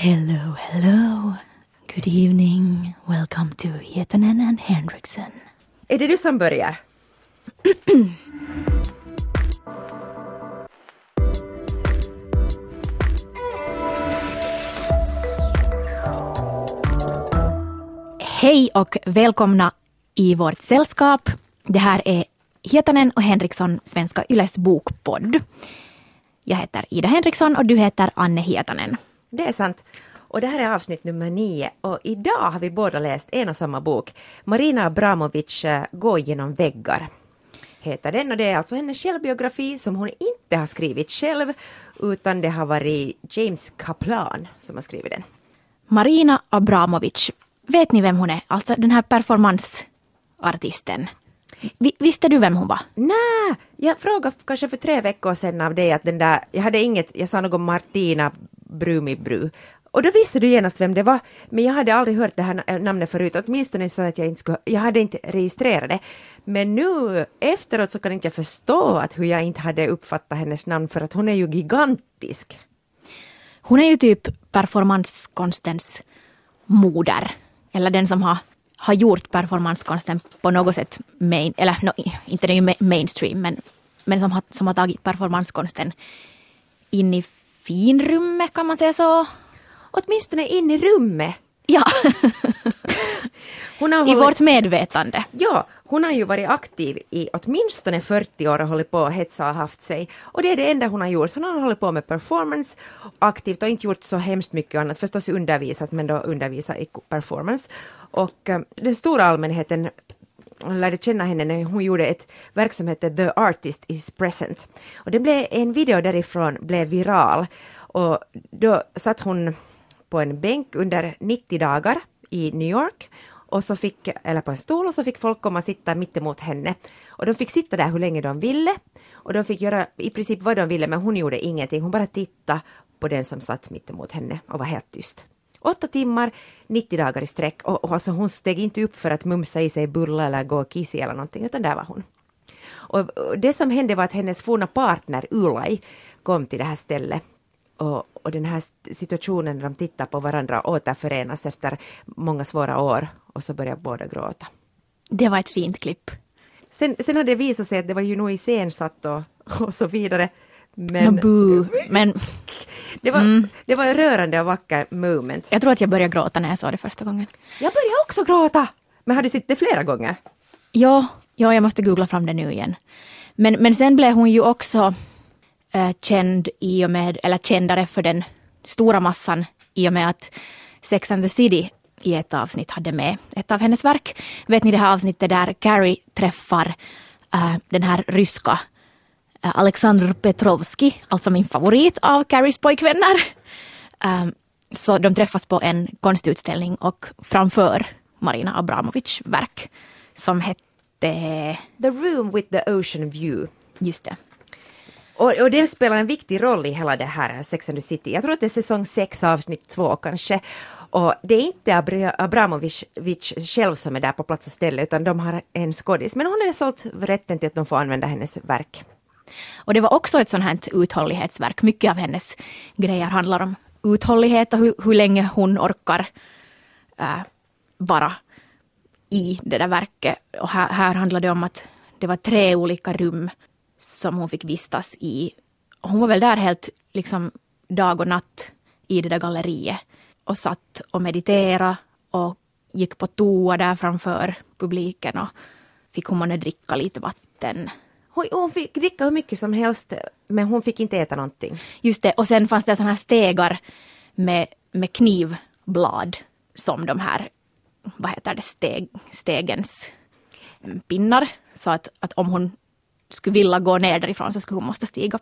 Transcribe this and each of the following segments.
Hello, hello. Good evening. Welcome to Hietanen and Henriksen. Är det du som börjar? Hej och välkomna i vårt sällskap. Det här är Hietanen och Henriksson, Svenska Yles bokpodd. Jag heter Ida Henriksson och du heter Anne Hietanen. Det är sant. Och det här är avsnitt nummer nio och idag har vi båda läst en och samma bok. Marina Abramovic äh, Gå genom väggar heter den och det är alltså hennes självbiografi som hon inte har skrivit själv utan det har varit James Kaplan som har skrivit den. Marina Abramovic, vet ni vem hon är? Alltså den här performanceartisten. Vi, visste du vem hon var? Nej, jag frågade kanske för tre veckor sedan av dig att den där, jag hade inget, jag sa något Martina Brumibru och då visste du genast vem det var, men jag hade aldrig hört det här namnet förut, åtminstone så att jag inte skulle, jag hade inte registrerat det. Men nu efteråt så kan inte jag förstå att hur jag inte hade uppfattat hennes namn för att hon är ju gigantisk. Hon är ju typ performanskonstens moder, eller den som har, har gjort performanskonsten på något sätt main, eller no, inte den är ju mainstream, men, men som, har, som har tagit performanskonsten in i finrummet kan man säga så. Åtminstone in i rummet. Ja, har i vårt medvetande. Ja, hon har ju varit aktiv i åtminstone 40 år och hållit på och hetsa och haft sig. Och det är det enda hon har gjort. Hon har hållit på med performance aktivt och inte gjort så hemskt mycket annat. Förstås undervisat, men då undervisat i performance. Och eh, den stora allmänheten lärde känna henne när hon gjorde ett verk som hette The Artist is Present. Och det blev, en video därifrån blev viral. Och då satt hon på en bänk under 90 dagar i New York och så fick, eller på en stol och så fick folk komma och sitta mittemot henne. Och de fick sitta där hur länge de ville och de fick göra i princip vad de ville men hon gjorde ingenting. Hon bara tittade på den som satt mittemot henne och var helt tyst. Åtta timmar, 90 dagar i sträck och, och alltså hon steg inte upp för att mumsa i sig bulla eller gå och kissa eller någonting utan där var hon. Och och det som hände var att hennes forna partner Ulay kom till det här stället och, och den här situationen när de tittar på varandra återförenas efter många svåra år och så börjar båda gråta. Det var ett fint klipp. Sen, sen har det visat sig att det var ju nog iscensatt och, och så vidare. Men, no. Men det var, det var en rörande och vacker moment. jag tror att jag började gråta när jag såg det första gången. Jag började också gråta! Men har du sett det flera gånger? Ja, ja, jag måste googla fram det nu igen. Men, men sen blev hon ju också eh, känd i och med, eller kändare för den stora massan i och med att Sex and the City i ett avsnitt hade med ett av hennes verk. Vet ni det här avsnittet där Carrie träffar eh, den här ryska Alexander Petrovski, alltså min favorit av Carries pojkvänner. Um, så de träffas på en konstutställning och framför Marina Abramovic verk som hette, The room with the ocean view. just det, Och, och den spelar en viktig roll i hela det här Sex and the City. Jag tror att det är säsong 6 avsnitt 2 kanske. Och det är inte Abra- Abramovic Vic själv som är där på plats och ställe utan de har en skådis. Men hon har sålt rätten till att de får använda hennes verk. Och det var också ett sånt här uthållighetsverk. Mycket av hennes grejer handlar om uthållighet och hur, hur länge hon orkar äh, vara i det där verket. Och här, här handlade det om att det var tre olika rum som hon fick vistas i. Hon var väl där helt liksom dag och natt i det där galleriet och satt och mediterade och gick på toa där framför publiken och fick hon dricka lite vatten. Hon, fick dricka hur mycket som helst men hon fick inte äta någonting. Just det, och sen fanns det sådana här stegar med, med knivblad som de här, vad heter det, steg, stegens pinnar. Så att, att om hon skulle vilja gå ner därifrån så skulle hon måste stiga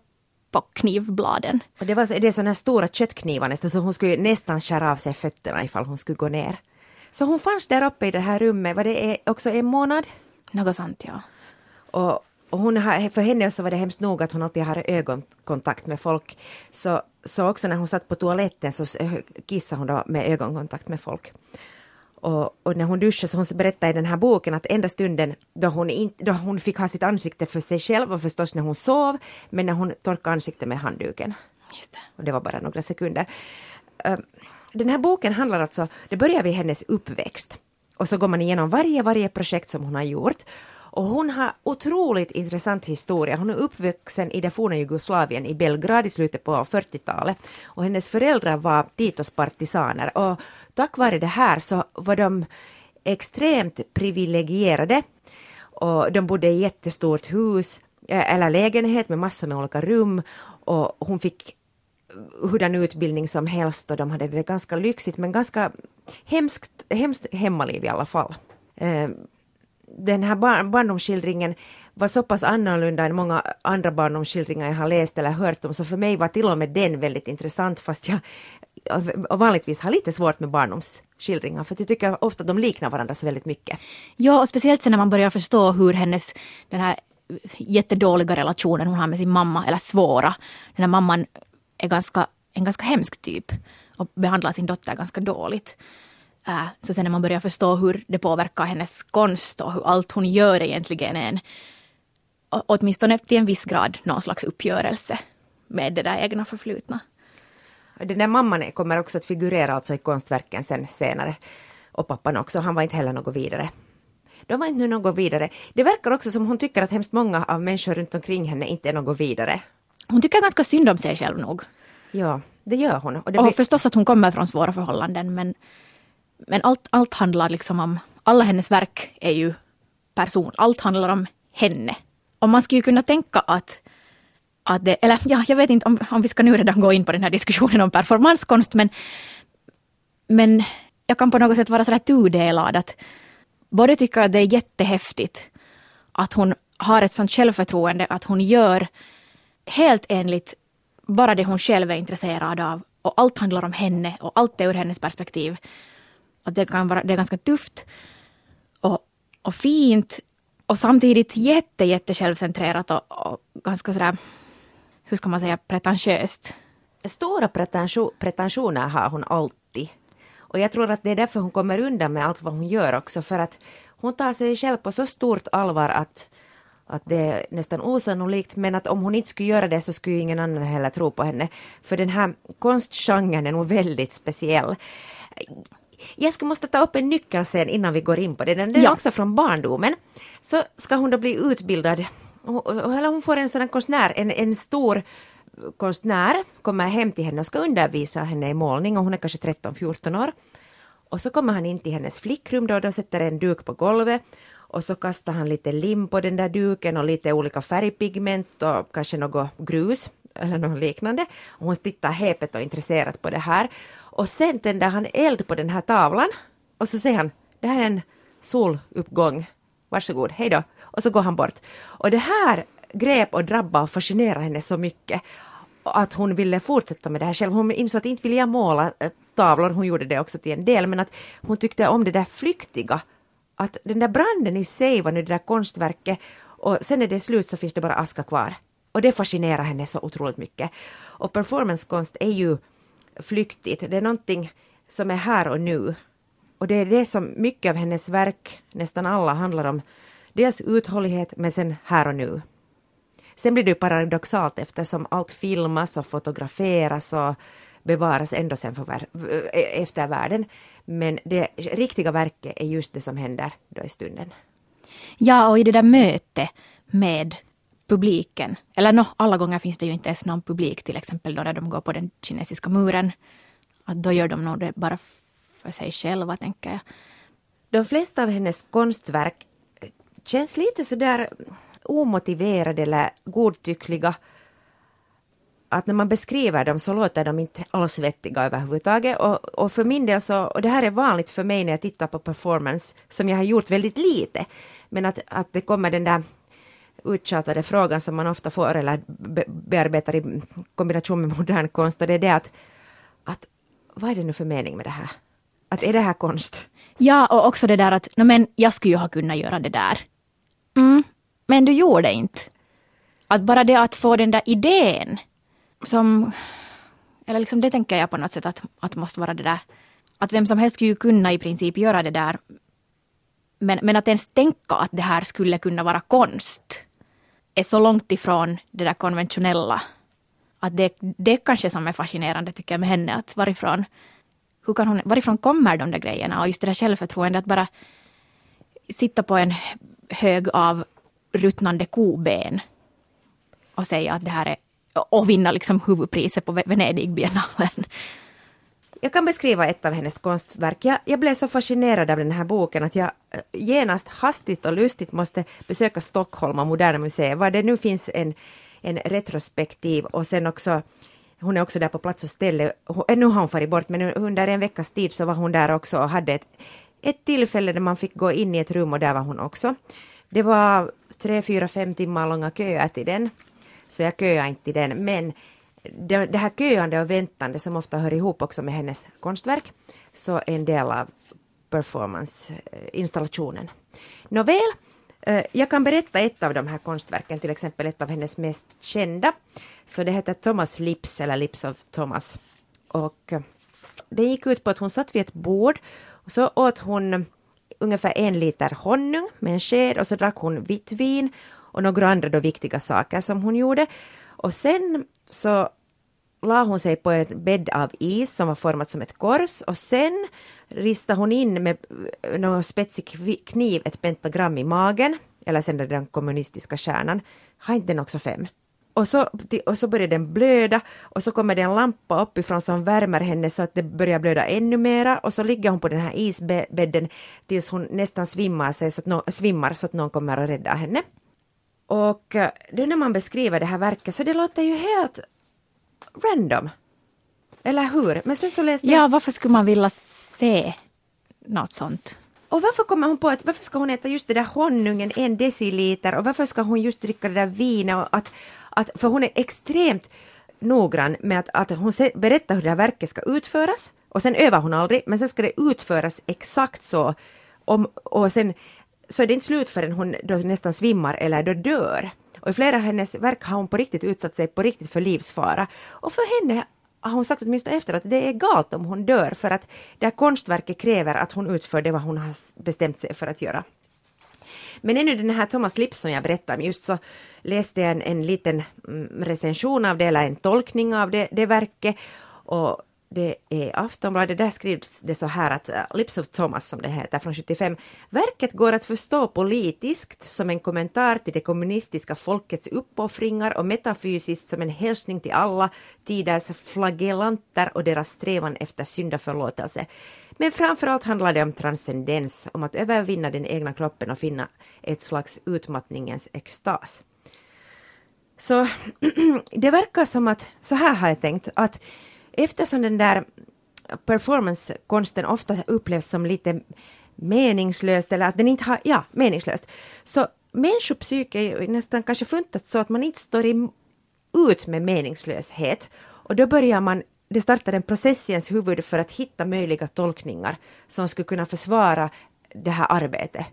på knivbladen. Och det, var, det är sådana här stora köttknivar nästan så hon skulle nästan skära av sig fötterna ifall hon skulle gå ner. Så hon fanns där uppe i det här rummet, var det är också en månad? Något sånt ja. Och, och hon har, för henne så var det hemskt nog att hon alltid har ögonkontakt med folk. Så, så också när hon satt på toaletten så kissade hon då med ögonkontakt med folk. Och, och när hon duschade så hon berättade i den här boken att enda stunden då hon, in, då hon fick ha sitt ansikte för sig själv var förstås när hon sov, men när hon torkade ansiktet med handduken. Just det. Och det var bara några sekunder. Eh, den här boken handlar alltså, det börjar vid hennes uppväxt och så går man igenom varje, varje projekt som hon har gjort. Och hon har otroligt intressant historia. Hon är uppvuxen i det forna Jugoslavien i Belgrad i slutet på 40-talet. Och hennes föräldrar var Titos partisaner. Och tack vare det här så var de extremt privilegierade. Och de bodde i ett jättestort hus eh, eller lägenhet med massor med olika rum. Och hon fick hurdan utbildning som helst och de hade det ganska lyxigt men ganska hemskt, hemskt hemmaliv i alla fall. Eh, den här bar barndomsskildringen var så pass annorlunda än många andra barndomsskildringar jag har läst eller hört om, så för mig var till och med den väldigt intressant, fast jag vanligtvis har lite svårt med barndomsskildringar, för jag tycker ofta de liknar varandra så väldigt mycket. Ja, och speciellt sen när man börjar förstå hur hennes, den här jättedåliga relationen hon har med sin mamma, eller svåra, den här mamman är ganska, en ganska hemsk typ och behandlar sin dotter ganska dåligt. Uh, så sen när man börjar förstå hur det påverkar hennes konst och hur allt hon gör egentligen är en, åtminstone till en viss grad, någon slags uppgörelse med det där egna förflutna. Den där mamman kommer också att figurera alltså i konstverken sen senare. Och pappan också, han var inte heller något vidare. De var inte nu något vidare. Det verkar också som hon tycker att hemskt många av människor runt omkring henne inte är något vidare. Hon tycker ganska synd om sig själv nog. Ja, det gör hon. Och, det och förstås att hon kommer från svåra förhållanden men, men allt, allt handlar liksom om, alla hennes verk är ju person, allt handlar om henne. Och man skulle ju kunna tänka att, att det, eller ja, jag vet inte om, om vi ska nu redan gå in på den här diskussionen om performanskonst men, men jag kan på något sätt vara sådär tudelad att både tycka att det är jättehäftigt att hon har ett sånt självförtroende att hon gör helt enligt bara det hon själv är intresserad av och allt handlar om henne och allt är ur hennes perspektiv. Att det, kan vara, det är ganska tufft och, och fint och samtidigt jätte, jätte självcentrerat och, och ganska sådär, hur ska man säga, pretentiöst. Stora pretensioner har hon alltid. Och jag tror att det är därför hon kommer undan med allt vad hon gör också, för att hon tar sig själv på så stort allvar att att det är nästan osannolikt, men att om hon inte skulle göra det så skulle ingen annan heller tro på henne. För den här konstgenren är nog väldigt speciell. Jag skulle måste ta upp en nyckelscen innan vi går in på det. Den är ja. också från barndomen. Så ska hon då bli utbildad, eller hon får en sådan konstnär, en, en stor konstnär kommer hem till henne och ska undervisa henne i målning och hon är kanske 13-14 år. Och så kommer han in till hennes flickrum då och då sätter en duk på golvet och så kastar han lite lim på den där duken och lite olika färgpigment och kanske något grus eller något liknande. Och hon tittar häpet och intresserat på det här. Och sen tänder han eld på den här tavlan och så säger han, det här är en soluppgång, varsågod, hej då. Och så går han bort. Och det här grep och drabbade och fascinerade henne så mycket att hon ville fortsätta med det här själv. Hon insåg att inte ville jag måla eh, tavlor, hon gjorde det också till en del, men att hon tyckte om det där flyktiga att den där branden i sig var nu det där konstverket och sen när det är slut så finns det bara aska kvar. Och det fascinerar henne så otroligt mycket. Och performancekonst är ju flyktigt, det är någonting som är här och nu. Och det är det som mycket av hennes verk, nästan alla, handlar om. Dels uthållighet men sen här och nu. Sen blir det ju paradoxalt eftersom allt filmas och fotograferas och bevaras ändå sen för eh, efter världen. Men det riktiga verket är just det som händer då i stunden. Ja, och i det där mötet med publiken. Eller no, alla gånger finns det ju inte ens någon publik, till exempel då när de går på den kinesiska muren. Att då gör de nog det bara för sig själva, tänker jag. De flesta av hennes konstverk eh, känns lite sådär omotiverade eller godtyckliga att när man beskriver dem så låter de inte alls vettiga överhuvudtaget. Och, och för min del så, och det här är vanligt för mig när jag tittar på performance, som jag har gjort väldigt lite, men att, att det kommer den där uttjatade frågan som man ofta får eller bearbetar i kombination med modern konst och det är det att, att vad är det nu för mening med det här? Att är det här konst? Ja, och också det där att no, men jag skulle ju ha kunnat göra det där. Mm, men du gjorde inte. Att bara det att få den där idén som, eller liksom det tänker jag på något sätt att, att måste vara det där, att vem som helst skulle ju kunna i princip göra det där. Men, men att ens tänka att det här skulle kunna vara konst är så långt ifrån det där konventionella. Att det, det kanske som är fascinerande tycker jag med henne, att varifrån, hur kan hon, varifrån kommer de där grejerna? Och just det där självförtroendet att bara sitta på en hög av ruttnande koben och säga att det här är och vinna liksom huvudpriset på Venedigbiennalen. Jag kan beskriva ett av hennes konstverk. Jag, jag, blev så fascinerad av den här boken att jag eh, genast hastigt och lustigt måste besöka Stockholm och Moderna Museet, var det nu finns en, en retrospektiv och sen också hon är också där på plats och ställe. Eh, nu har hon farit bort, men under en veckas tid så var hon där också och hade ett, ett tillfälle där man fick gå in i ett rum och där var hon också. Det var tre, fyra, fem timmar långa köer till den, så jag köade inte till den, men det, det här köande och väntande som ofta hör ihop också med hennes konstverk, så är en del av performanceinstallationen. Nåväl, eh, jag kan berätta ett av de här konstverken, till exempel ett av hennes mest kända. Så det heter Thomas Lips, eller Lips of Thomas. Och eh, det gick ut på att hon satt vid ett bord och så åt hon ungefär en liter honung med en sked och så drack hon vitt vin och några andra då viktiga saker som hon gjorde. Och sen så la hon sig på en bädd av is som var format som ett kors och sen ristade hon in med eh, någon spetsig kniv ett pentagram i magen, eller sen den kommunistiska stjärnan. Har inte den också fem? Och så, och så börjar den blöda och så kommer det en lampa uppifrån som värmer henne så att det börjar blöda ännu mera och så ligger hon på den här isbädden tills hon nästan svimmar, sig så att någon, svimmar så att någon kommer att rädda henne. Och eh, då när man beskriver det här verket så det låter ju helt random. Eller hur? Men sen så läste Ja, varför skulle man vilja se något sånt? Och varför kommer hon på att varför ska hon äta just det där honungen en deciliter och varför ska hon just dricka det där vinet och att, att för hon är extremt noggrann med att, att hon berättar hur det här verket ska utföras och sen övar hon aldrig men sen ska det utföras exakt så om, och sen så är det inte slut förrän hon då nästan svimmar eller då dör. Och i flera av hennes verk har hon på riktigt utsatt sig på riktigt för livsfara. Och för henne har hon sagt åtminstone efteråt, att det är galt om hon dör för att det här konstverket kräver att hon utför det vad hon har bestämt sig för att göra. Men ännu den här Thomas Lips som jag berättade om, just så läste jag en, en liten mm, recension av det, eller en tolkning av det, det verket. Och det är Aftonbladet, där skrivs det så här att eh, Lips of Thomas, som det heter, från 75. Verket går att förstå politiskt som en kommentar till det kommunistiska folkets uppoffringar och metafysiskt som en hälsning till alla tiders flagellanter och deras strävan efter syndaförlåtelse. Men framförallt handlar det om transcendens, om att övervinna den egna kroppen och finna ett slags utmattningens extas. Så det verkar som att, så här har jag tänkt, att eftersom den där performancekonsten ofta upplevs som lite meningslöst eller att den inte har, ja, meningslöst. Så människopsyke är ju nästan kanske funtat så att man inte står ut med meningslöshet och då börjar man det startar en process i ens huvud för att hitta möjliga tolkningar som skulle kunna försvara det här arbetet.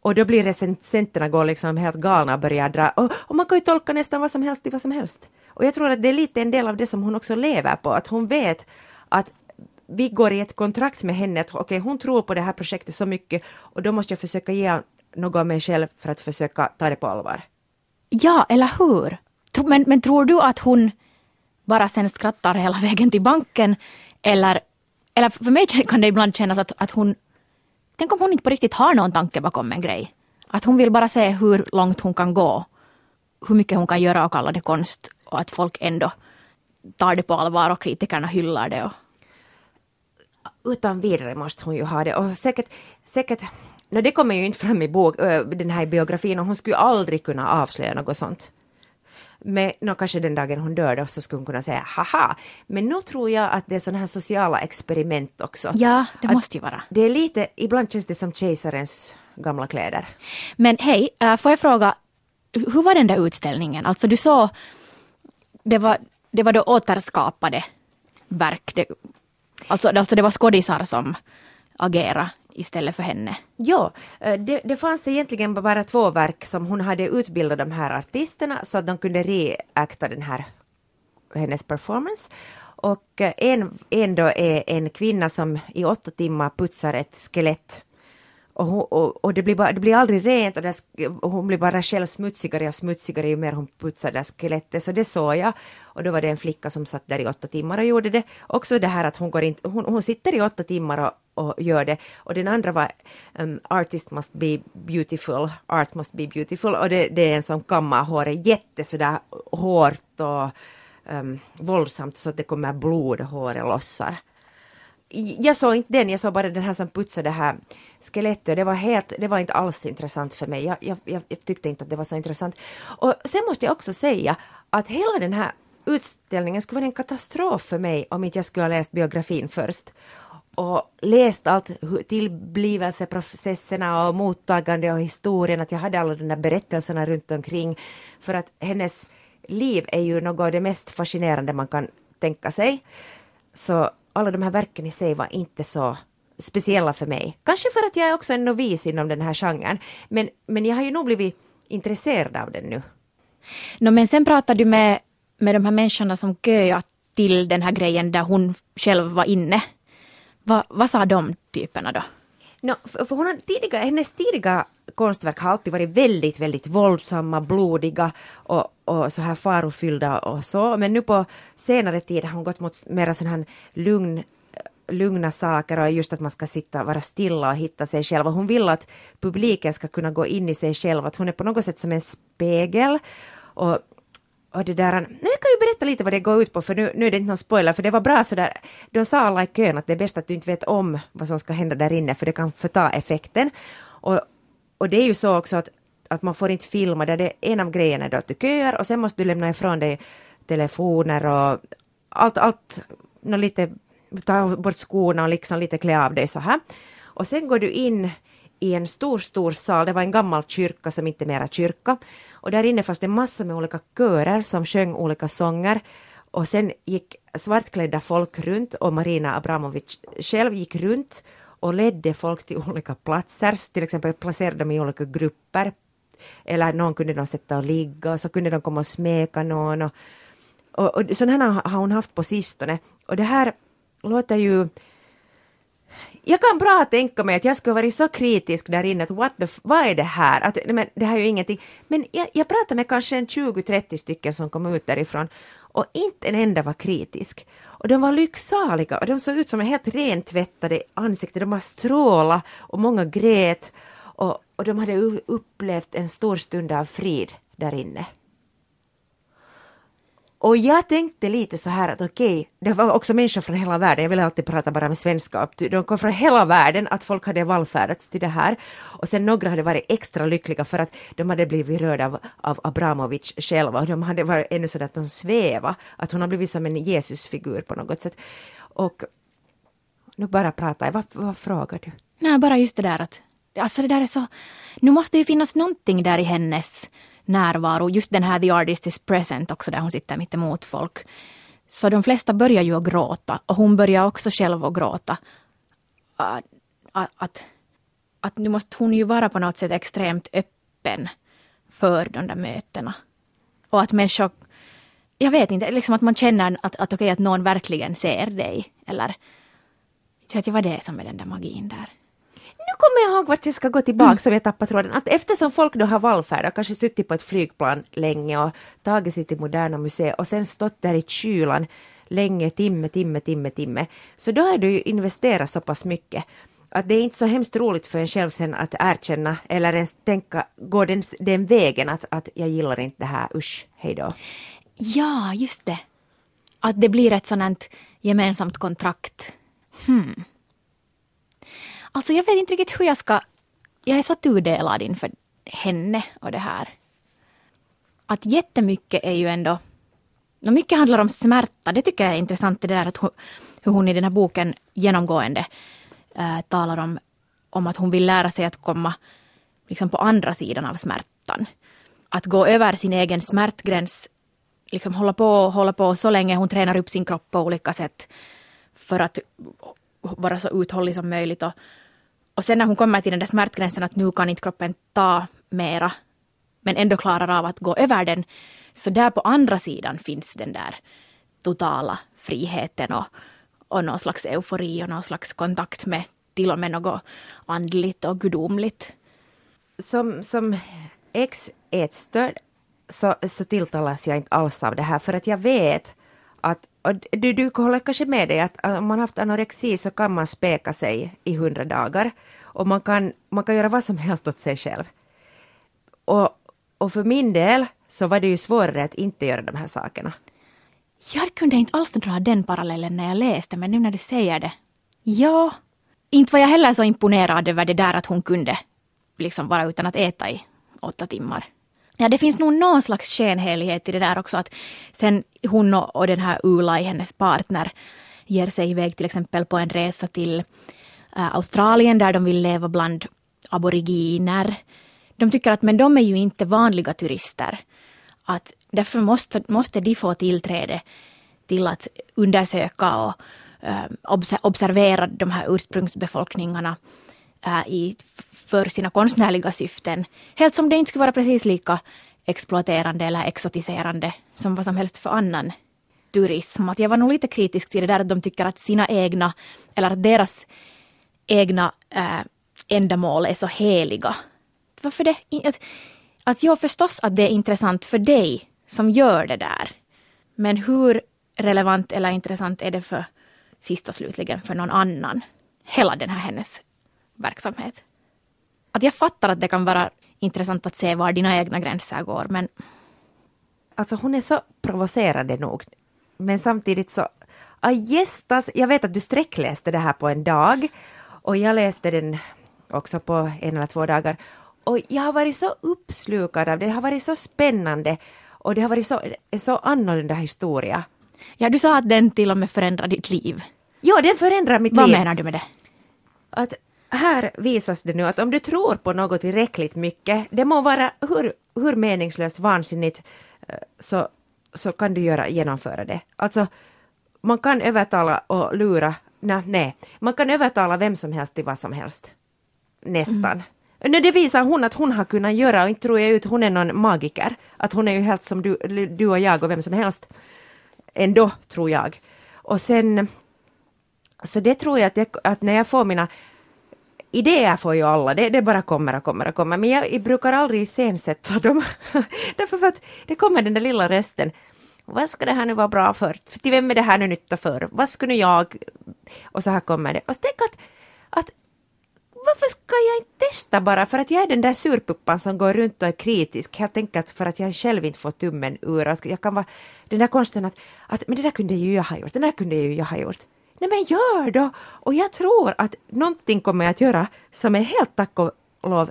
Och då blir recensenterna går liksom helt galna och börjar dra, och, och man kan ju tolka nästan vad som helst till vad som helst. Och jag tror att det är lite en del av det som hon också lever på, att hon vet att vi går i ett kontrakt med henne, att okay, hon tror på det här projektet så mycket och då måste jag försöka ge något av mig själv för att försöka ta det på allvar. Ja, eller hur? Men, men tror du att hon bara sen skrattar hela vägen till banken? Eller, eller för mig kan det ibland kännas att, att hon... Tänk om hon inte på riktigt har någon tanke bakom en grej. Att hon vill bara se hur långt hon kan gå. Hur mycket hon kan göra och kalla det konst och att folk ändå tar det på allvar och kritikerna hyllar det. Och... Utan vidare måste hon ju ha det och säkert, säkert no, det kommer ju inte fram i bok, den här biografin och hon skulle aldrig kunna avslöja något sånt. Men no, kanske den dagen hon dör då så skulle hon kunna säga haha. Men nu tror jag att det är sådana här sociala experiment också. Ja, det att måste ju vara. Det är lite, ibland känns det som kejsarens gamla kläder. Men hej, äh, får jag fråga, hur var den där utställningen? Alltså du såg det var, det var då återskapade verk. Det, alltså, alltså det var skådisar som agera istället för henne. Ja, eh, det, det fanns egentligen bara två verk som hon hade utbildat de här artisterna så att de kunde reakta den här hennes performance. Och eh, en, en då är en kvinna som i åtta timmar putsar ett skelett och, och, och, det, blir bara, det blir aldrig rent och, där, och hon blir bara själv smutsigare och smutsigare ju mer hon putsar det skelettet. Så det såg jag. Och då var det en flicka som satt där i åtta timmar och gjorde det. Också det här att hon, går in, hon, hon sitter i åtta timmar och, och gör det. Och den andra var um, Artist must be beautiful, art must be beautiful. Och det, det är en som kammar håret jätte sådär hårt och um, våldsamt så att det kommer blod och håret lossar jag såg inte den, jag såg bara den här som putsade det här skelettet det var, helt, det var inte alls intressant för mig. Jag, jag, jag, tyckte inte att det var så intressant. Och sen måste jag också säga att hela den här utställningen skulle vara en katastrof för mig om inte jag skulle ha läst biografin först och läst allt tillblivelseprocesserna och mottagande och historien, att jag hade alla de där berättelserna runt omkring för att hennes liv är ju något av det mest fascinerande man kan tänka sig. Så alla de här verken i sig var inte så speciella för mig. Kanske för att jag är också en novis inom den här genren. Men, men jag har ju nog blivit intresserad av den nu. No, men sen pratade du med, med de här människorna som köade till den här grejen där hon själv var inne. Va, vad sa de typerna då? No, för hon har tidiga, hennes tidiga konstverk har alltid varit väldigt, väldigt våldsamma, blodiga och, och så här farofyllda och så. Men nu på senare tid har hon gått mot mera sån här lugn lugna saker och just att man ska sitta, vara stilla och hitta sig själv. Och hon vill att publiken ska kunna gå in i sig själv, att hon är på något sätt som en spegel. Och, och det där, nu jag kan ju berätta lite vad det går ut på, för nu, nu är det inte någon spoiler, för det var bra sådär, då sa alla i kön att det är bäst att du inte vet om vad som ska hända där inne, för det kan förta effekten. Och, och det är ju så också att, att man får inte filma, där det en av grejerna är då att du köar och sen måste du lämna ifrån dig telefoner och allt, allt, lite, ta bort skorna och liksom lite klä av dig så här. Och sen går du in i en stor, stor sal, det var en gammal kyrka som inte mera kyrka, och där inne fanns det massor med olika körer som sjöng olika sånger. Och sen gick svartklädda folk runt och Marina Abramovic själv gick runt och ledde folk till olika platser, till exempel placerade dem i olika grupper. Eller någon kunde de sätta och ligga och så kunde de komma och smeka någon. Och, och, och sådana har hon haft på sistone. Och det här låter ju jag kan bra tänka mig att jag skulle varit så kritisk där inne att what the, vad är det här? Att, men det här är ju ingenting. Men jag, jag pratade med kanske en 20-30 stycken som kom ut därifrån och inte en enda var kritisk. Och de var lycksaliga och de såg ut som helt rentvättade ansikten. De var stråla och många grät och, och de hade upplevt en stor stund av frid där inne. Och jag tänkte lite så här att okej, okay, det var också människor från hela världen, jag vill alltid prata bara med svenska, de kom från hela världen, att folk hade vallfärdats till det här. Och sen några hade varit extra lyckliga för att de hade blivit rörda av, av Abramovic själva och de hade varit ännu så att de sväva, att hon har blivit som en Jesusfigur på något sätt. Och nu bara pratar jag, vad, vad frågar du? Nej, bara just det där att, alltså det där är så, nu måste ju finnas någonting där i hennes närvaro, just den här The Artist is present också där hon sitter mitt emot folk. Så de flesta börjar ju att gråta och hon börjar också själv att gråta. Att, att, att nu måste hon ju vara på något sätt extremt öppen för de där mötena. Och att människor, jag vet inte, liksom att man känner att, att, okay, att någon verkligen ser dig. Eller, så att det var det som är den där magin där kommer jag ihåg vart jag ska gå tillbaka så vi tappat tråden. Att eftersom folk då har vallfärdat, kanske suttit på ett flygplan länge och tagit sig till Moderna Museet och sen stått där i kylan länge, timme, timme, timme, timme. Så då har du ju investerat så pass mycket att det är inte så hemskt roligt för en själv sen att erkänna eller ens tänka, gå den, den vägen att, att jag gillar inte det här, usch, hej då. Ja, just det. Att det blir ett sådant gemensamt kontrakt. Hmm. Alltså jag vet inte riktigt hur jag ska... Jag är så tudelad inför henne och det här. Att jättemycket är ju ändå... Mycket handlar om smärta. Det tycker jag är intressant det där att hon, hur hon i den här boken genomgående äh, talar om, om att hon vill lära sig att komma liksom på andra sidan av smärtan. Att gå över sin egen smärtgräns, liksom hålla på och hålla på så länge hon tränar upp sin kropp på olika sätt för att vara så uthållig som möjligt och, och sen när hon kommer till den där smärtgränsen att nu kan inte kroppen ta mera, men ändå klarar av att gå över den, så där på andra sidan finns den där totala friheten och, och någon slags eufori och någon slags kontakt med till och med något andligt och gudomligt. Som, som ex-ätstörd så, så tilltalas jag inte alls av det här för att jag vet att och du, du håller kanske med dig att om man haft anorexi så kan man späka sig i hundra dagar och man kan, man kan göra vad som helst åt sig själv. Och, och för min del så var det ju svårare att inte göra de här sakerna. Jag kunde inte alls dra den parallellen när jag läste, men nu när du säger det. Ja, inte var jag heller så imponerad över det där att hon kunde liksom vara utan att äta i åtta timmar. Ja, det finns nog någon slags skenhelighet i det där också att sen hon och, och den här Ulai, hennes partner, ger sig iväg till exempel på en resa till äh, Australien där de vill leva bland aboriginer. De tycker att men de är ju inte vanliga turister. Att därför måste, måste de få tillträde till att undersöka och äh, observera de här ursprungsbefolkningarna äh, i för sina konstnärliga syften. Helt som det inte skulle vara precis lika exploaterande eller exotiserande som vad som helst för annan turism. Att jag var nog lite kritisk till det där att de tycker att sina egna, eller att deras egna äh, ändamål är så heliga. Varför det? Att, att jag förstås att det är intressant för dig som gör det där. Men hur relevant eller intressant är det för sist och slutligen för någon annan? Hela den här hennes verksamhet att jag fattar att det kan vara intressant att se var dina egna gränser går, men... Alltså hon är så provocerande nog. Men samtidigt så... Ah, gästas, jag vet att du sträckläste det här på en dag och jag läste den också på en eller två dagar. Och jag har varit så uppslukad av det, det har varit så spännande och det har varit så, så annorlunda historia. Ja, du sa att den till och med förändrar ditt liv. Ja, den förändrar mitt Vad liv. Vad menar du med det? Att här visas det nu att om du tror på något tillräckligt mycket, det må vara hur, hur meningslöst vansinnigt, eh, så, så kan du göra, genomföra det. Alltså, man kan övertala och lura, nej, nej, man kan övertala vem som helst till vad som helst. Nästan. Mm. Det visar hon att hon har kunnat göra och inte tror jag ut hon är någon magiker. Att hon är ju helt som du, du och jag och vem som helst. Ändå, tror jag. Och sen, så det tror jag att, jag, att när jag får mina idéer får ju alla, det, det bara kommer och kommer och kommer. Men jag, jag brukar aldrig iscensätta dem. Därför att det kommer den där lilla rösten. Vad ska det här nu vara bra för? Till vem är det här nu nytta för? Vad skulle jag... Och så här kommer det. Och så tänk att, att varför ska jag inte testa bara för att jag är den där surpuppan som går runt och är kritisk helt enkelt för att jag själv inte får tummen ur. Att jag kan vara den där konsten att, att men det där kunde ju jag ha gjort, det där kunde ju jag ha gjort. Nej men gör då! Och jag tror att någonting kommer jag att göra som är helt tack och lov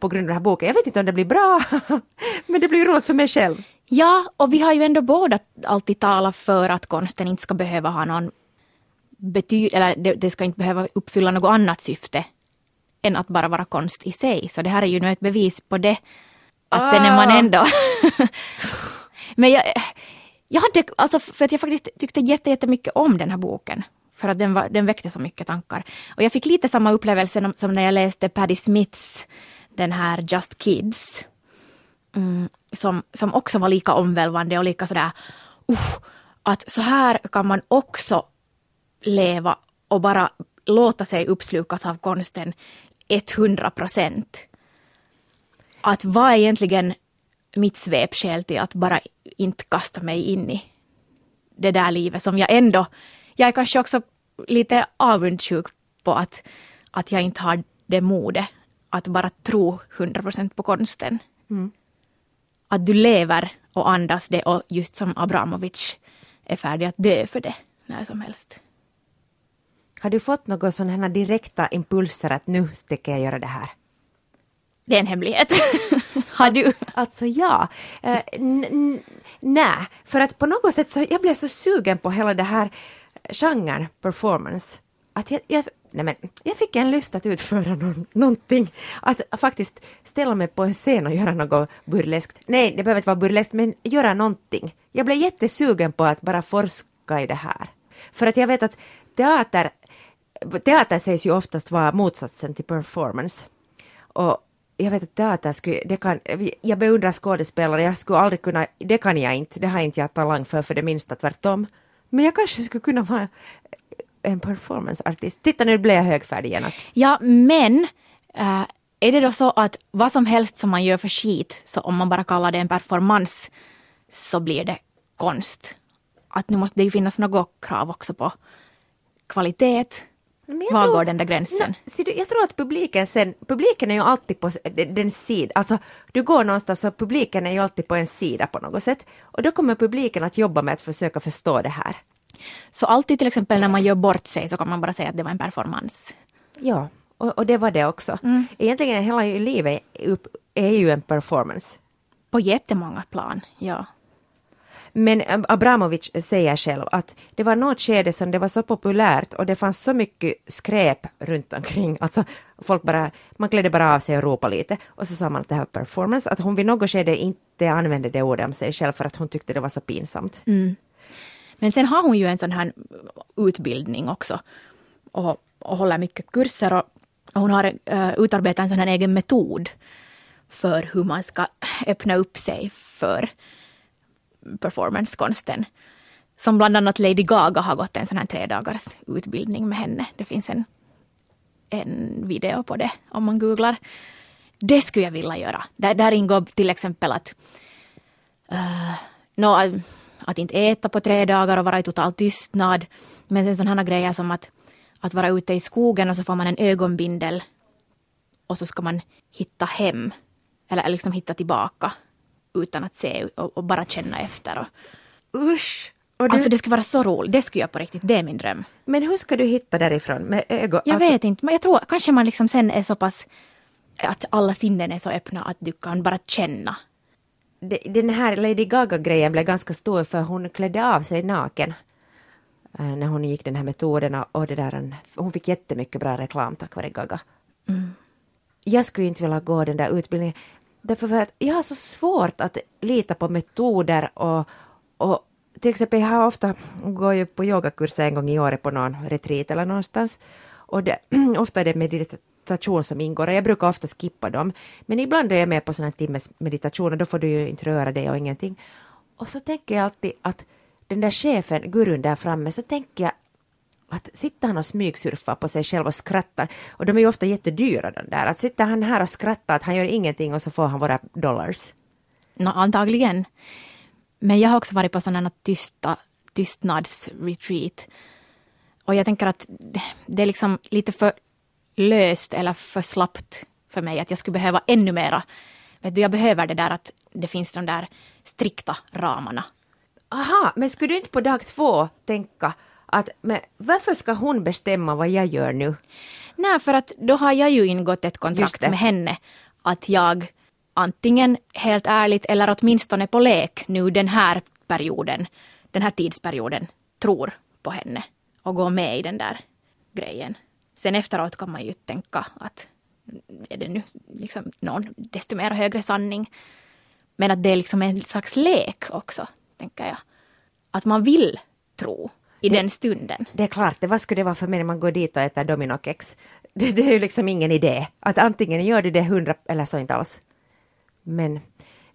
på grund av den här boken. Jag vet inte om det blir bra, men det blir roligt för mig själv. Ja, och vi har ju ändå båda alltid talat för att konsten inte ska behöva ha någon betyd, eller det, det, ska inte behöva uppfylla något annat syfte än att bara vara konst i sig. Så det här är ju nu ett bevis på det. Att ah. sen är man ah. ändå... men jag, jag hade, alltså för att jag faktiskt tyckte jättemycket om den här boken. För att den, var, den väckte så mycket tankar. Och jag fick lite samma upplevelse som när jag läste Paddy Smiths den här Just Kids. Mm, som, som också var lika omvälvande och lika sådär uh, att så här kan man också leva och bara låta sig uppslukas av konsten 100 procent. Att vad är egentligen mitt svepskäl till att bara inte kasta mig in i det där livet som jag ändå jag är kanske också lite avundsjuk på att, att jag inte har det modet att bara tro 100% på konsten. Mm. Att du lever och andas det och just som Abramovic är färdig att dö för det när som helst. Har du fått några sådana direkta impulser att nu tänker jag göra det här? Det är en hemlighet. har du? Alltså ja. Uh, Nej, för att på något sätt så jag blev så sugen på hela det här genren performance att jag, jag, nej men, jag fick en lust att utföra någon, någonting. Att faktiskt ställa mig på en scen och göra något burleskt. Nej, det behöver inte vara burleskt, men göra någonting. Jag blev jättesugen på att bara forska i det här. För att jag vet att teater, teater sägs ju oftast vara motsatsen till performance. Och jag vet att teater skulle, det kan, jag beundrar skådespelare, jag skulle aldrig kunna, det kan jag inte, det har inte jag talang för för det minsta, tvärtom. Men jag kanske skulle kunna vara en performanceartist. Titta nu blev jag högfärdig genast. Ja, men äh, är det då så att vad som helst som man gör för skit, så om man bara kallar det en performance, så blir det konst? Att nu måste det ju finnas något krav också på kvalitet. Var tror, går den där gränsen? No, du, jag tror att publiken sen, publiken är ju alltid på den sidan, alltså du går någonstans och publiken är ju alltid på en sida på något sätt. Och då kommer publiken att jobba med att försöka förstå det här. Så alltid till exempel när man gör bort sig så kan man bara säga att det var en performance? Ja, och, och det var det också. Mm. Egentligen hela livet är ju en performance. På jättemånga plan, ja. Men Abramovic säger själv att det var något skede som det var så populärt och det fanns så mycket skräp runt omkring. Alltså folk bara, man klädde bara av sig och ropade lite och så sa man att det här var performance. Att hon vid något skede inte använde det ordet om sig själv för att hon tyckte det var så pinsamt. Mm. Men sen har hon ju en sån här utbildning också och, och håller mycket kurser och, och hon har uh, utarbetat en sån här egen metod för hur man ska öppna upp sig för performancekonsten. Som bland annat Lady Gaga har gått en sån här tre dagars utbildning med henne. Det finns en, en video på det om man googlar. Det skulle jag vilja göra. Där, där ingår till exempel att, eh, uh, no, att inte äta på tre dagar och vara i total tystnad. Men sen sådana grejer som att, att vara ute i skogen och så får man en ögonbindel och så ska man hitta hem. Eller liksom hitta tillbaka utan att se och, och bara känna efter. Och, Usch! Och du... Alltså det skulle vara så roligt, det skulle jag på riktigt, det är min dröm. Men hur ska du hitta därifrån med ögon? Jag alltså... vet inte, men jag tror kanske man liksom sen är så pass att alla sinnen är så öppna att du kan bara känna. Den här Lady Gaga-grejen blev ganska stor för hon klädde av sig naken eh, när hon gick den här metoden och det där, hon fick jättemycket bra reklam tack vare Gaga. Mm. Jag skulle inte vilja gå den där utbildningen. Därför att jag har så svårt att lita på metoder och, och till exempel jag har ofta, går ju på yogakurser en gång i året på någon retreat eller någonstans och det, ofta är det meditation som ingår och jag brukar ofta skippa dem. Men ibland är jag med på sådana timmes meditation och då får du ju inte röra dig och ingenting. Och så tänker jag alltid att den där chefen, gurun där framme, så tänker jag att sitter han och smygsurfar på sig själv och skrattar, och de är ju ofta jättedyra de där, att sitter han här och skrattar att han gör ingenting och så får han våra dollars. No, antagligen. Men jag har också varit på sådana tysta tystnadsretreat. Och jag tänker att det är liksom lite för löst eller för slappt för mig att jag skulle behöva ännu mera. Vet du, jag behöver det där att det finns de där strikta ramarna. Aha, men skulle du inte på dag två tänka att men varför ska hon bestämma vad jag gör nu? Nej, för att då har jag ju ingått ett kontrakt med henne att jag antingen helt ärligt eller åtminstone på lek nu den här perioden, den här tidsperioden, tror på henne och går med i den där grejen. Sen efteråt kan man ju tänka att är det nu liksom någon desto mer högre sanning. Men att det är liksom en slags lek också, tänker jag. Att man vill tro i det, den stunden. Det är klart, det, vad skulle det vara för mening man går dit och äter dominokex? Det, det är ju liksom ingen idé. Att antingen gör du det hundra eller så inte alls. Men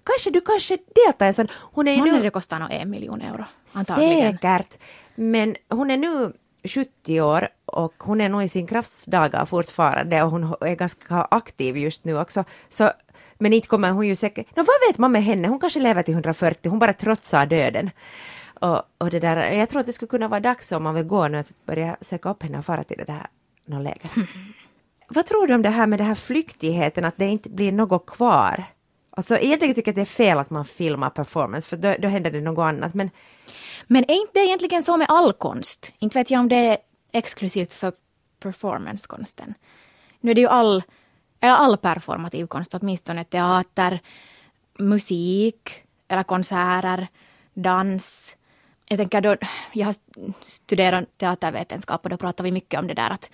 kanske du kanske deltar i en sån... Hon är nu... det kostar nog en miljon euro. Antagligen. Säkert. Men hon är nu 70 år och hon är nog i sin kraftsdagar fortfarande och hon är ganska aktiv just nu också. Så, men inte kommer hon ju säkert... Nå, vad vet man med henne? Hon kanske lever till 140, hon bara trotsar döden. Och, och det där, jag tror att det skulle kunna vara dags om man vill gå nu att börja söka upp henne och fara till det här någon läger. Mm. Vad tror du om det här med den här flyktigheten, att det inte blir något kvar? Alltså egentligen tycker jag att det är fel att man filmar performance, för då, då händer det något annat. Men... men är inte det egentligen så med all konst? Inte vet jag om det är exklusivt för performancekonsten. Nu är det ju all, eller all performativ konst, åtminstone teater, musik eller konserter, dans, jag tänker då, jag har studerat teatervetenskap och då pratar vi mycket om det där att,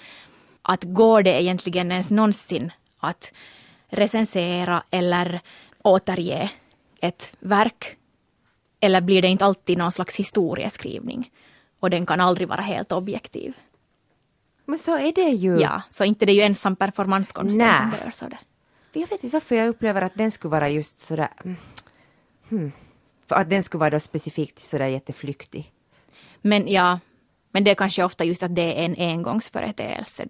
att går det egentligen ens någonsin att recensera eller återge ett verk? Eller blir det inte alltid någon slags historieskrivning? Och den kan aldrig vara helt objektiv. Men så är det ju. Ja, så inte det är ju ensam performanskonsten som berörs av det. Jag vet inte varför jag upplever att den skulle vara just sådär... Mm, hmm. För att den skulle vara då specifikt sådär jätteflyktig. Men ja, Men det är kanske ofta just att det är en engångsföreteelse.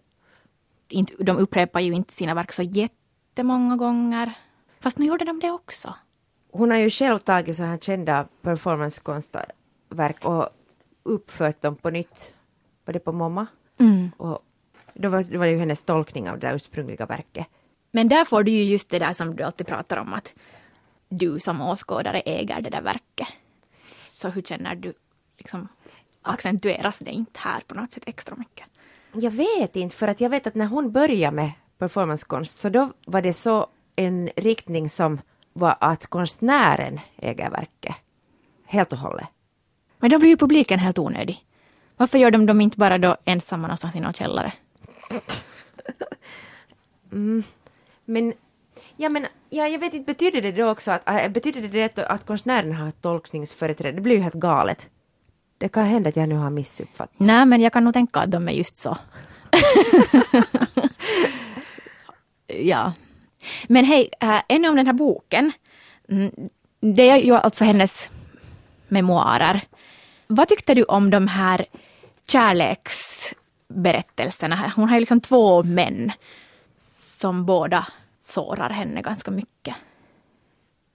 Inte- De upprepar ju inte sina verk så jättemånga gånger. Fast nu gjorde de det också. Hon har ju själv tagit så här kända performancekonstverk och uppfört dem på nytt. Var det på MoMA? Och då var, då var det ju hennes tolkning av det ursprungliga verket. Men där får du ju just det där som du alltid pratar om att du som åskådare äger det där verket. Så hur känner du, liksom, accentueras det inte här på något sätt extra mycket? Jag vet inte, för att jag vet att när hon började med performancekonst så då var det så en riktning som var att konstnären äger verket. Helt och hållet. Men då blir ju publiken helt onödig. Varför gör de dem inte bara då ensamma någonstans i någon källare? Men, ja, men ja, jag vet inte, betyder det då också att, äh, betyder det det att, konstnären har tolkningsföreträde? Det blir ju helt galet. Det kan hända att jag nu har missuppfattat. Nej, men jag kan nog tänka att de är just så. ja. Men hej, äh, ännu om den här boken. Mm, Det är ju alltså hennes memoarer. Vad tyckte du om de här kärleksberättelserna? Hon har ju liksom två män som båda sårar henne ganska mycket.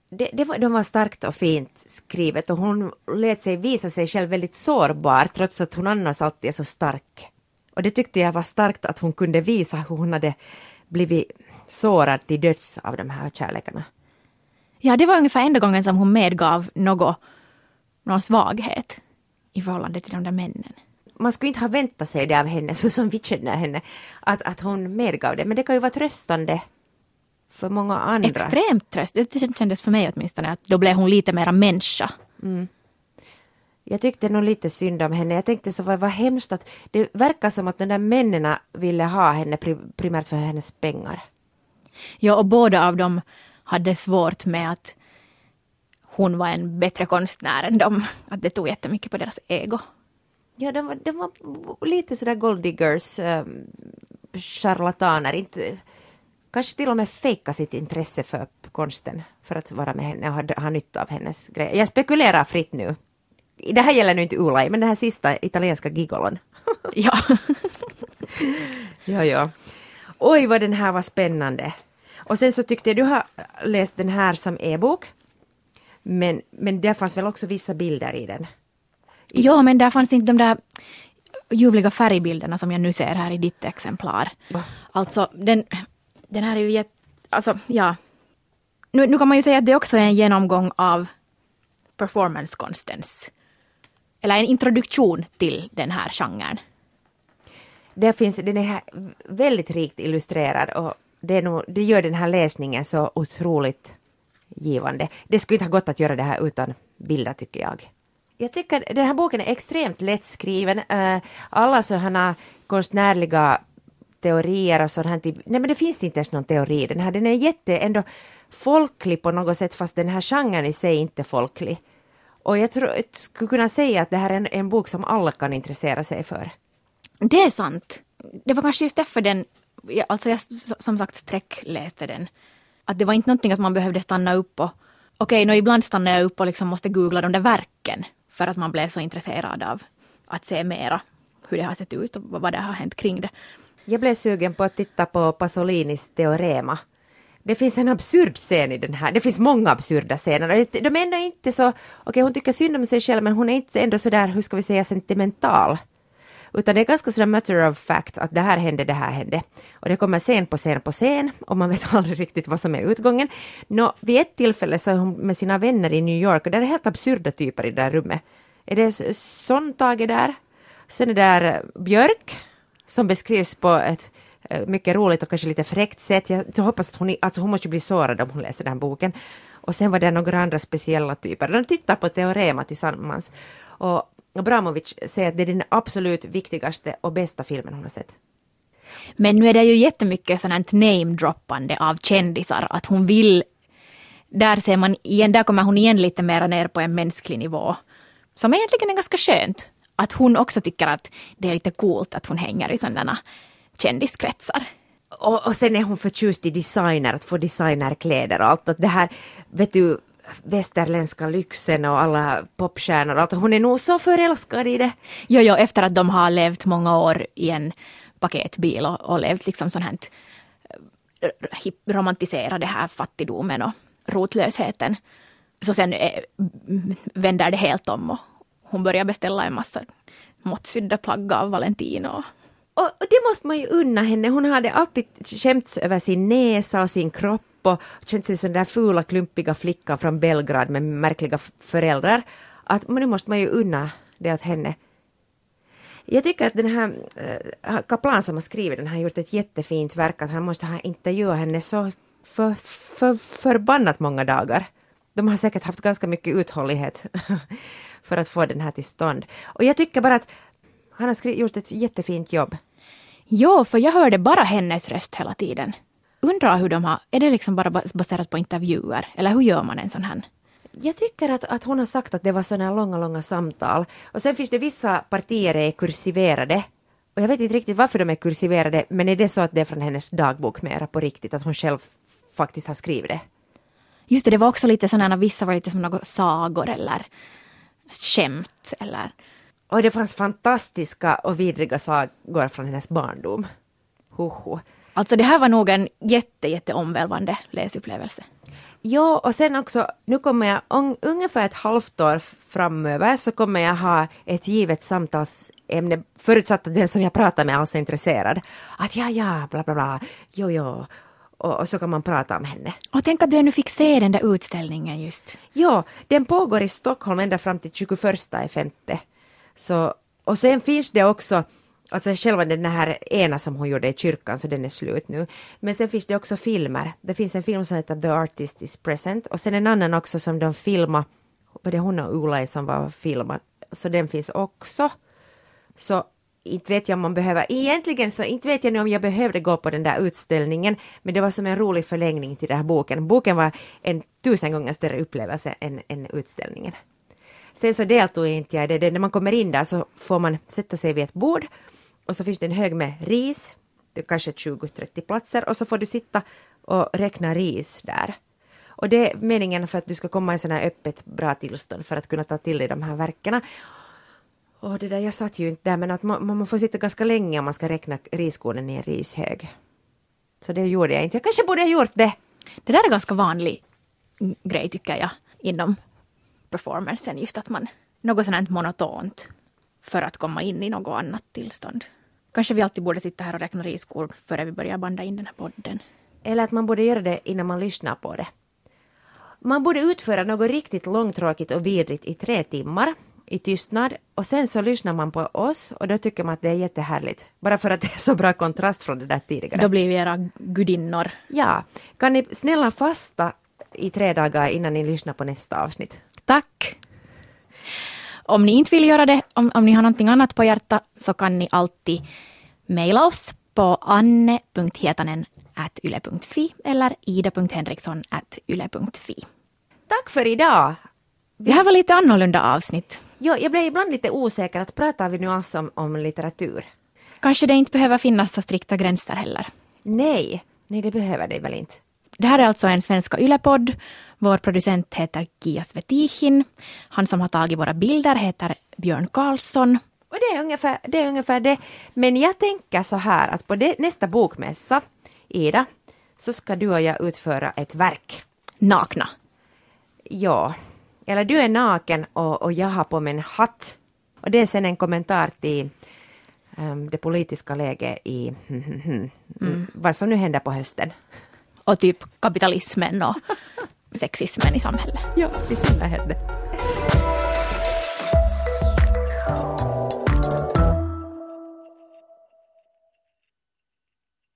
Det, det var, de var starkt och fint skrivet och hon lät sig visa sig själv väldigt sårbar trots att hon annars alltid är så stark. Och det tyckte jag var starkt att hon kunde visa hur hon hade blivit sårad till döds av de här kärlekarna. Ja, det var ungefär enda gången som hon medgav något, någon svaghet i förhållande till de där männen. Man skulle inte ha väntat sig det av henne så som vi känner henne, att, att hon medgav det. Men det kan ju vara tröstande för många andra. Extremt tröst. Det kändes för mig åtminstone att då blev hon lite mera människa. Jag tyckte nog lite synd om henne. Jag tänkte så vad, vad hemskt att det verkar som att de där männen ville ha henne pri- primärt för hennes pengar. Ja, och båda av dem hade svårt med att hon var en bättre konstnär än dem. Att det tog jättemycket på deras ego. Ja, de var, de var lite sådär golddiggers, um, charlataner, inte, kanske till och med fejka sitt intresse för konsten för att vara med henne och ha, ha nytta av hennes grejer. Jag spekulerar fritt nu. Det här gäller nu inte Ulaj, men den här sista italienska gigolon. Ja. Ja, ja. Oj, vad den här var spännande. Och sen så tyckte jag du har läst den här som e-bok. Men, men det fanns väl också vissa bilder i den. ja, men där fanns inte de där ljuvliga färgbilderna som jag nu ser här i ditt exemplar. Va? Alltså, den, den här är ju jätte... Alltså, ja. Nu, nu kan man ju säga att det också är en genomgång av performancekonstens... Eller en introduktion till den här genren. Det finns, den är här väldigt rikt illustrerad och det, är nog, det gör den här läsningen så otroligt givande. Det skulle inte ha gått att göra det här utan bilder tycker jag. Jag tycker den här boken är extremt lättskriven. Eh, alla sådana konstnärliga teorier och sådant. Typ. Nej men det finns inte ens någon teori. Den här den är jätte ändå folklig på något sätt fast den här genren i sig inte är folklig. Och jag, tror, jag skulle kunna säga att det här är en, en bok som alla kan intressera sig för. Det är sant. Det var kanske just därför den, alltså jag som sagt sträckläste den. Att det var inte någonting att man behövde stanna upp och, okej, okay, ibland stannar jag upp och liksom måste googla de där verken för att man blev så intresserad av att se mera hur det har sett ut och vad det har hänt kring det. Jag blev sugen på att titta på Pasolinis Teorema. Det finns en absurd scen i den här. Det finns många absurda scener. De är ändå inte så... Okej, hon tycker synd om sig själv, men hon är inte ändå så där, hur ska vi säga, sentimental. Utan det är ganska sådär matter of fact, att det här hände, det här hände. Och det kommer scen på scen på scen, och man vet aldrig riktigt vad som är utgången. Nå, vid ett tillfälle så är hon med sina vänner i New York, och där är helt absurda typer i det där rummet. Är det sån Tage där? Sen är där eh, Björk, som beskrivs på ett eh, mycket roligt och kanske lite fräckt sätt. Jag hoppas att hon, alltså hon måste ju bli sårad om hon läser den här boken. Och sen var det några andra speciella typer. De tittar på Teorema tillsammans. Och Abramovic säger att det är den absolut viktigaste och bästa filmen hon har sett. Men nu är det ju jättemycket sådant namedroppande av kändisar, att hon vill... Där ser man igen, där kommer hon igen lite mer ner på en mänsklig nivå. Som egentligen är ganska skönt. Att hon också tycker att det är lite coolt att hon hänger i sådana kändiskretsar. Och, och sen är hon förtjust i designer, att få designerkläder och allt. Att det här, vet du, västerländska lyxen och alla popstjärnor. Alltså hon är nog så förälskad i det. Jo, jo, efter att de har levt många år i en paketbil och, och levt liksom sånt här eh, romantisera det här fattigdomen och rotlösheten. Så sen eh, vänder det helt om och hon börjar beställa en massa måttsydda plagg av Valentino. Och, och, det måste man ju unna henne. Hon hade alltid skämts över sin näsa och sin kropp och känt sig som den där fula klumpiga flickan från Belgrad med märkliga föräldrar. Att men nu måste man ju unna det åt henne. Jag tycker att den här äh, Kaplan som har skrivit den har gjort ett jättefint verk, att han måste ha intervjuat henne så för, för, förbannat många dagar. De har säkert haft ganska mycket uthållighet för att få den här till stånd. Och jag tycker bara att han har gjort ett jättefint jobb. Jo, för jag hörde bara hennes röst hela tiden. Undrar hur de har, är det liksom bara baserat på intervjuer, eller hur gör man en sån här? Jag tycker att, att hon har sagt att det var sådana långa, långa samtal. Och sen finns det vissa partier är kursiverade. Och jag vet inte riktigt varför de är kursiverade, men är det så att det är från hennes dagbok mera på riktigt, att hon själv faktiskt har skrivit det? Just det, det var också lite sådana, vissa var lite som något sagor eller skämt eller... Och det fanns fantastiska och vidriga sagor från hennes barndom. Hoho. Alltså det här var nog en jätte, jätte omvälvande läsupplevelse. Ja, och sen också, nu kommer jag un, ungefär ett halvt år framöver så kommer jag ha ett givet samtalsämne, förutsatt att den som jag pratar med alls är intresserad. Att ja, ja, bla, bla, bla, jo, jo. Och, och, så kan man prata om henne. Och tänk att du ännu fick se den där utställningen just. Ja, den pågår i Stockholm ända fram till 21 femte. Så, och sen finns det också Alltså själva den här ena som hon gjorde i kyrkan, så den är slut nu. Men sen finns det också filmer. Det finns en film som heter The Artist is Present och sen en annan också som de filmade, var det hon och Ola som var filmad, så den finns också. Så inte vet jag om man behöver, egentligen så inte vet jag nu om jag behövde gå på den där utställningen, men det var som en rolig förlängning till den här boken. Boken var en tusen gånger större upplevelse än, än utställningen. Sen så deltog inte jag i det, när man kommer in där så får man sätta sig vid ett bord och så finns det en hög med ris, det är kanske 20-30 platser och så får du sitta och räkna ris där. Och det är meningen för att du ska komma i sån här öppet bra tillstånd för att kunna ta till dig de här verken. Och det där, jag satt ju inte där men att man, man får sitta ganska länge om man ska räkna riskornen i en rishög. Så det gjorde jag inte. Jag kanske borde ha gjort det. Det där är ganska vanlig grej tycker jag inom performancen, just att man något sånt monotont för att komma in i något annat tillstånd. Kanske vi alltid borde sitta här och räkna riskor före vi börjar banda in den här podden. Eller att man borde göra det innan man lyssnar på det. Man borde utföra något riktigt långtråkigt och vidrigt i tre timmar i tystnad och sen så lyssnar man på oss och då tycker man att det är jättehärligt. Bara för att det är så bra kontrast från det där tidigare. Då blir vi era gudinnor. Ja. Kan ni snälla fasta i tre dagar innan ni lyssnar på nästa avsnitt? Tack. Om ni inte vill göra det, om, om ni har någonting annat på hjärta, så kan ni alltid mejla oss på anne.hietanen.yle.fi eller ida.henriksson.yle.fi. Tack för idag! Det här var lite annorlunda avsnitt. Jo, jag blev ibland lite osäker, att pratar vi nu alls om, om litteratur? Kanske det inte behöver finnas så strikta gränser heller. Nej, nej det behöver det väl inte. Det här är alltså en Svenska Ylepodd. Vår producent heter Kia Svetihin. Han som har tagit våra bilder heter Björn Karlsson. Och det är ungefär det. Är ungefär det. Men jag tänker så här att på det, nästa bokmässa, Ida, så ska du och jag utföra ett verk. Nakna. Ja. Eller du är naken och, och jag har på mig en hatt. Och det är sen en kommentar till um, det politiska läget i mm. vad som nu händer på hösten och typ kapitalismen och sexismen i samhället. Ja, i synnerhet det.